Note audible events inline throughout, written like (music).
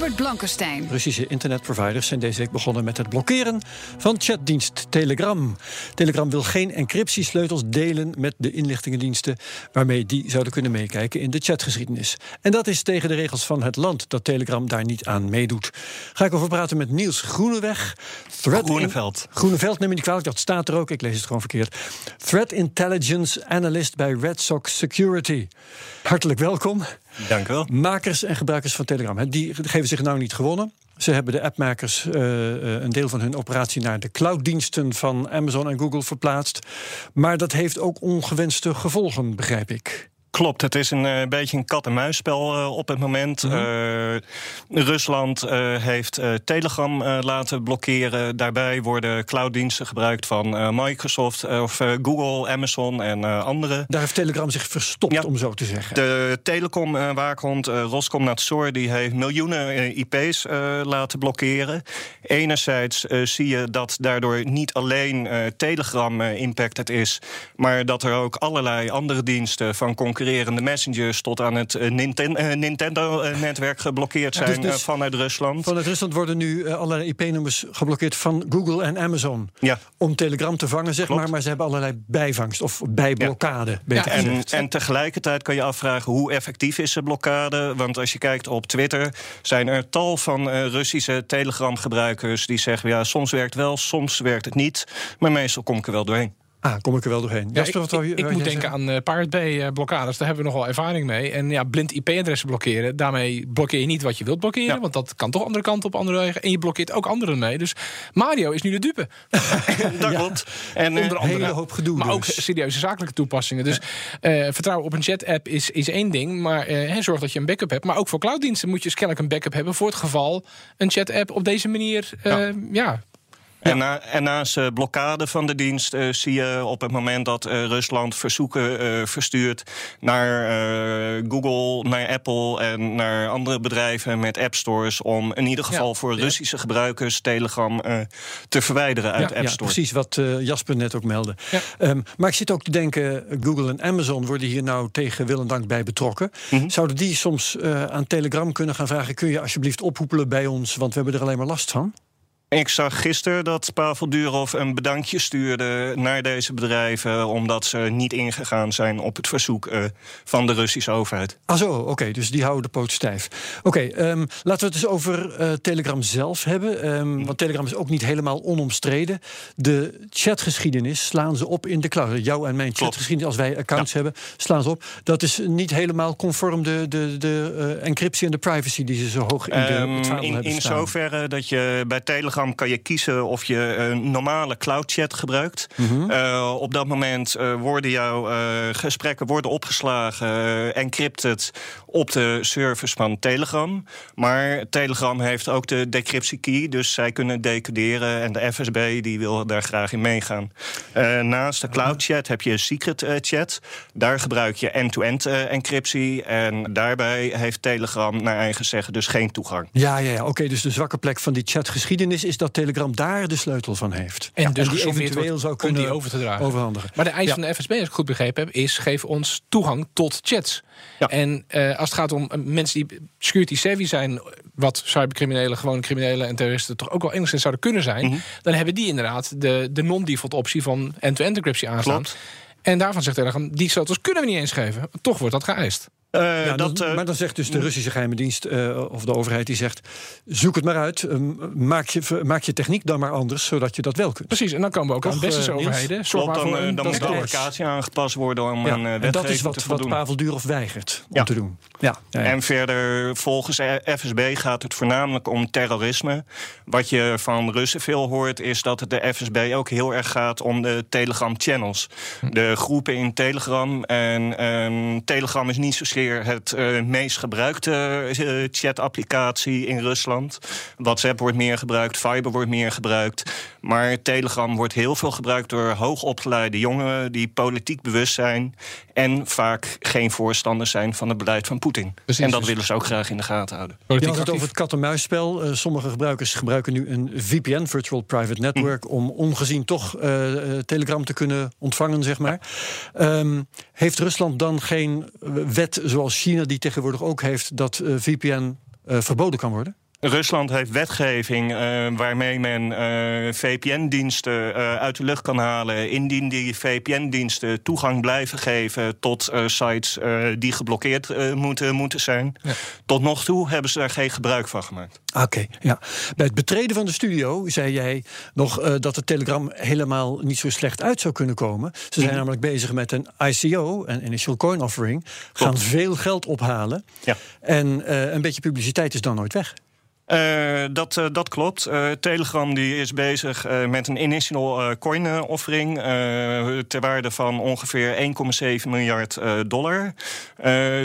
Herbert Blankenstein. Russische internetproviders zijn deze week begonnen met het blokkeren van chatdienst Telegram. Telegram wil geen encryptiesleutels delen met de inlichtingendiensten waarmee die zouden kunnen meekijken in de chatgeschiedenis. En dat is tegen de regels van het land dat Telegram daar niet aan meedoet. Ga ik over praten met Niels Groeneweg. Threat Groeneveld. In... Groeneveld, neem me niet kwalijk, dat staat er ook. Ik lees het gewoon verkeerd. Threat Intelligence Analyst bij Red Sox Security. Hartelijk welkom. Dank u wel. Makers en gebruikers van Telegram, die geven zich nou niet gewonnen. Ze hebben de appmakers uh, een deel van hun operatie naar de clouddiensten van Amazon en Google verplaatst. Maar dat heeft ook ongewenste gevolgen, begrijp ik. Klopt, het is een uh, beetje een kat-en-muisspel uh, op het moment. Mm -hmm. uh, Rusland heeft Telegram laten blokkeren. Daarbij worden clouddiensten gebruikt van Microsoft of Google, Amazon en andere. Daar heeft Telegram zich verstopt, ja. om zo te zeggen. De telecom-waakhond Roskomnadzor die heeft miljoenen IP's laten blokkeren. Enerzijds zie je dat daardoor niet alleen Telegram impacted is, maar dat er ook allerlei andere diensten van concurrerende messengers tot aan het uh, Nintendo-netwerk geblokkeerd zijn ja, dus, dus vanuit Rusland. Vanuit Rusland worden nu allerlei IP-nummers geblokkeerd van Google en Amazon. Ja. Om Telegram te vangen, zeg Klopt. maar. Maar ze hebben allerlei bijvangst of bijblokkade. Ja. Ja, en, en, tegelijkertijd kan je afvragen hoe effectief is de blokkade. Want als je kijkt op Twitter, zijn er tal van uh, Russische Telegram-gebruikers die zeggen: ja, soms werkt wel, soms werkt het niet. Maar meestal kom ik er wel doorheen. Ah, kom ik er wel doorheen. Ja, Jasper, ik, wat ik, ik moet denken aan uh, Pirate Bay blokkades. Daar hebben we nogal ervaring mee. En ja, blind IP-adressen blokkeren. Daarmee blokkeer je niet wat je wilt blokkeren. Ja. Want dat kan toch andere kanten op andere wegen. En je blokkeert ook anderen mee. Dus Mario is nu de dupe. (laughs) dat klopt. (laughs) En onder andere, hele hoop gedoe. Maar dus. ook serieuze zakelijke toepassingen. Dus uh, vertrouwen op een chat-app is, is één ding. Maar uh, zorg dat je een backup hebt. Maar ook voor clouddiensten moet je dus kennelijk een backup hebben. Voor het geval een chat-app op deze manier ja. En, na, en naast blokkade van de dienst uh, zie je op het moment dat uh, Rusland verzoeken verstuurt naar Google, naar Apple en naar andere bedrijven met app stores om in ieder geval voor. Russische gebruikers Telegram te verwijderen uit app stores. precies wat Jasper net ook meldde. Um, maar ik zit ook te denken, Google en Amazon worden hier nou tegen wil en dank bij betrokken. Mm -hmm. Zouden die soms aan Telegram kunnen gaan vragen: kun je alsjeblieft ophoepelen bij ons, want we hebben er alleen maar last van? Ik zag gisteren dat Pavel Durov een bedankje stuurde naar deze bedrijven. omdat ze niet ingegaan zijn op het verzoek uh, van de Russische overheid. Ah, zo, oké, okay, dus die houden de poot stijf. Oké, okay, um, laten we het eens over uh, Telegram zelf hebben. Um, want Telegram is ook niet helemaal onomstreden. De chatgeschiedenis slaan ze op in de cloud. Jouw en mijn chatgeschiedenis, als wij accounts ja. hebben, slaan ze op. Dat is niet helemaal conform de, de, de uh, encryptie en de privacy die ze zo hoog in de um, het in, hebben in zoverre dat je bij Telegram kan je kiezen of je een normale cloud chat gebruikt. Mm -hmm. uh, op dat moment uh, worden jouw uh, gesprekken worden opgeslagen, encrypted op de servers van Telegram. Maar Telegram heeft ook de decryptie key, dus zij kunnen decoderen en de FSB die wil daar graag in meegaan. naast de cloud chat heb je secret chat. Daar gebruik je end-to-end -end, encryptie en daarbij heeft Telegram naar eigen zeggen dus geen toegang. Ja, ja, ja. oké, okay, dus de zwakke plek van die chatgeschiedenis is dat Telegram daar de sleutel van heeft. En, dus en die eventueel zou kunnen die over te dragen. overhandigen. Maar de eis ja. van de FSB, als ik goed begrepen heb, is geef ons toegang tot chats. Ja. En uh, als het gaat om mensen die security savvy zijn, wat cybercriminelen, gewone criminelen en terroristen toch ook wel enigszins zouden kunnen zijn, Mhm. mm -hmm. dan hebben die inderdaad de, de non-default optie van end-to-end encryptie aanstaan. Klopt. En daarvan zegt Telegram, die sleutels kunnen we niet eens geven. Toch wordt dat geëist. Eh, Ja, dat, dan- eh, maar dan zegt dus de Russische geheime dienst eh, of de overheid die zegt: zoek het maar uit, eh, maak, je, maak je techniek dan maar anders, zodat je dat wel kunt. Precies, en dan komen we ook Toch, aan westerse overheden. Klopt, dan, voor een dan moet de applicatie aangepast worden om Ja, een uh, en dat is wat, te. Pavel Durov weigert om te doen. Ja, ja, ja. En verder, volgens FSB gaat het voornamelijk om terrorisme. Wat je van Russen veel hoort, is dat het de FSB ook heel erg gaat om de Telegram-channels. De groepen in Telegram. En ehm, Telegram is niet zozeer het eh, meest gebruikte eh, chat-applicatie in Rusland. WhatsApp wordt meer gebruikt, Viber wordt meer gebruikt. Maar Telegram wordt heel veel gebruikt door hoogopgeleide jongeren die politiek bewust zijn. En vaak geen voorstanders zijn van het beleid van Poetin. Precies, en dat dus- willen ze ook graag in de gaten houden. Je Politiek had het over het kat-en-muisspel. Eh, sommige gebruikers gebruiken nu een VPN, Virtual Private Network, om ongezien toch Telegram te kunnen ontvangen, zeg maar. Ehm, heeft Rusland dan geen wet zoals China, die tegenwoordig ook heeft, dat eh, VPN eh, verboden kan worden? Rusland heeft wetgeving eh, waarmee men eh, VPN-diensten eh, uit de lucht kan halen. Indien die VPN-diensten toegang blijven geven tot sites die geblokkeerd moeten, moeten zijn. Tot nog toe hebben ze daar geen gebruik van gemaakt. Oké, ja. Bij het betreden van de studio zei jij nog dat de Telegram helemaal niet zo slecht uit zou kunnen komen. Ze zijn namelijk bezig met een ICO, een Initial Coin Offering. Gaan veel geld ophalen. Ja. En een beetje publiciteit is dan nooit weg. Eh, dat, eh, dat klopt. Eh, Telegram die is bezig met een initial coin offering ter waarde van ongeveer 1,7 miljard dollar.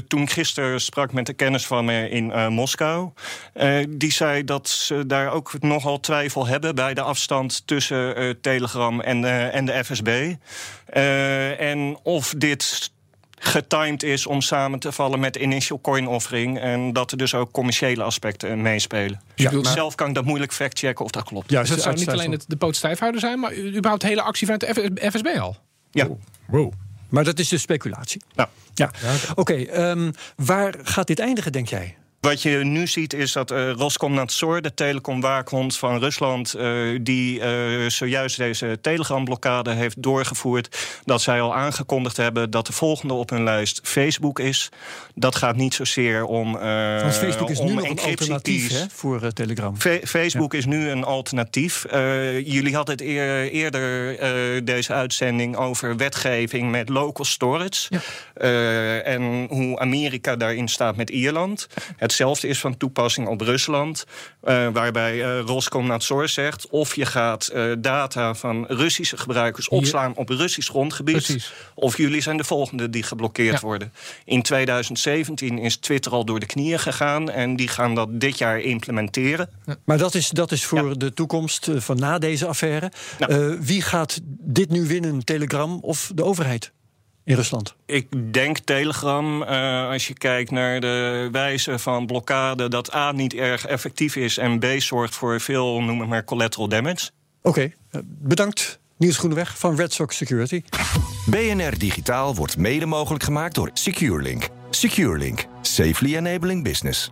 Toen gisteren sprak met de kennis van me in Moskou, die zei dat ze daar ook nogal twijfel hebben bij de afstand tussen Telegram en, en de FSB. En of dit getimed is om samen te vallen met de initial coin offering. En dat er dus ook commerciele aspecten meespelen. Ja, maar- Zelf kan ik dat moeilijk factchecken of dat klopt. Ja, Dus dat zou niet alleen het, de poot stijfhouden zijn, maar überhaupt de hele actie vanuit de F- FSB al. Ja. Wow. Maar dat is dus speculatie. Nou. Ja. Oké, ehm, waar gaat dit eindigen, denk jij? Wat je nu ziet is dat eh Roskomnadzor, de telecomwaakhond van Rusland, eh, die eh, zojuist deze telegramblokkade heeft doorgevoerd, dat zij al aangekondigd hebben dat de volgende op hun lijst Facebook is. Dat gaat niet zozeer om. eh, Want Facebook is om nu nog een alternatief hè, voor Telegram. Fe- Facebook is nu een alternatief. Jullie hadden het eer- eerder deze uitzending over wetgeving met local storage. En hoe Amerika daarin staat met Ierland. Hetzelfde is van toepassing op Rusland. eh, waarbij eh Roskomnadzor zegt... of je gaat eh, data van Russische gebruikers opslaan op Russisch grondgebied... Precies. of jullie zijn de volgende die geblokkeerd Ja. worden. In 2017 is Twitter al door de knieën gegaan... en die gaan dat dit jaar implementeren. Maar dat is, dat is voor de toekomst van na deze affaire. Wie gaat dit nu winnen, Telegram of de overheid in Rusland? Ik denk Telegram, eh, als je kijkt naar de wijze van blokkade, dat A niet erg effectief is en B zorgt voor veel, noem het maar, collateral damage. Oké, eh, bedankt. Niels Groeneweg van Red Sox Security. BNR Digitaal wordt mede mogelijk gemaakt door SecureLink. SecureLink. Safely enabling business.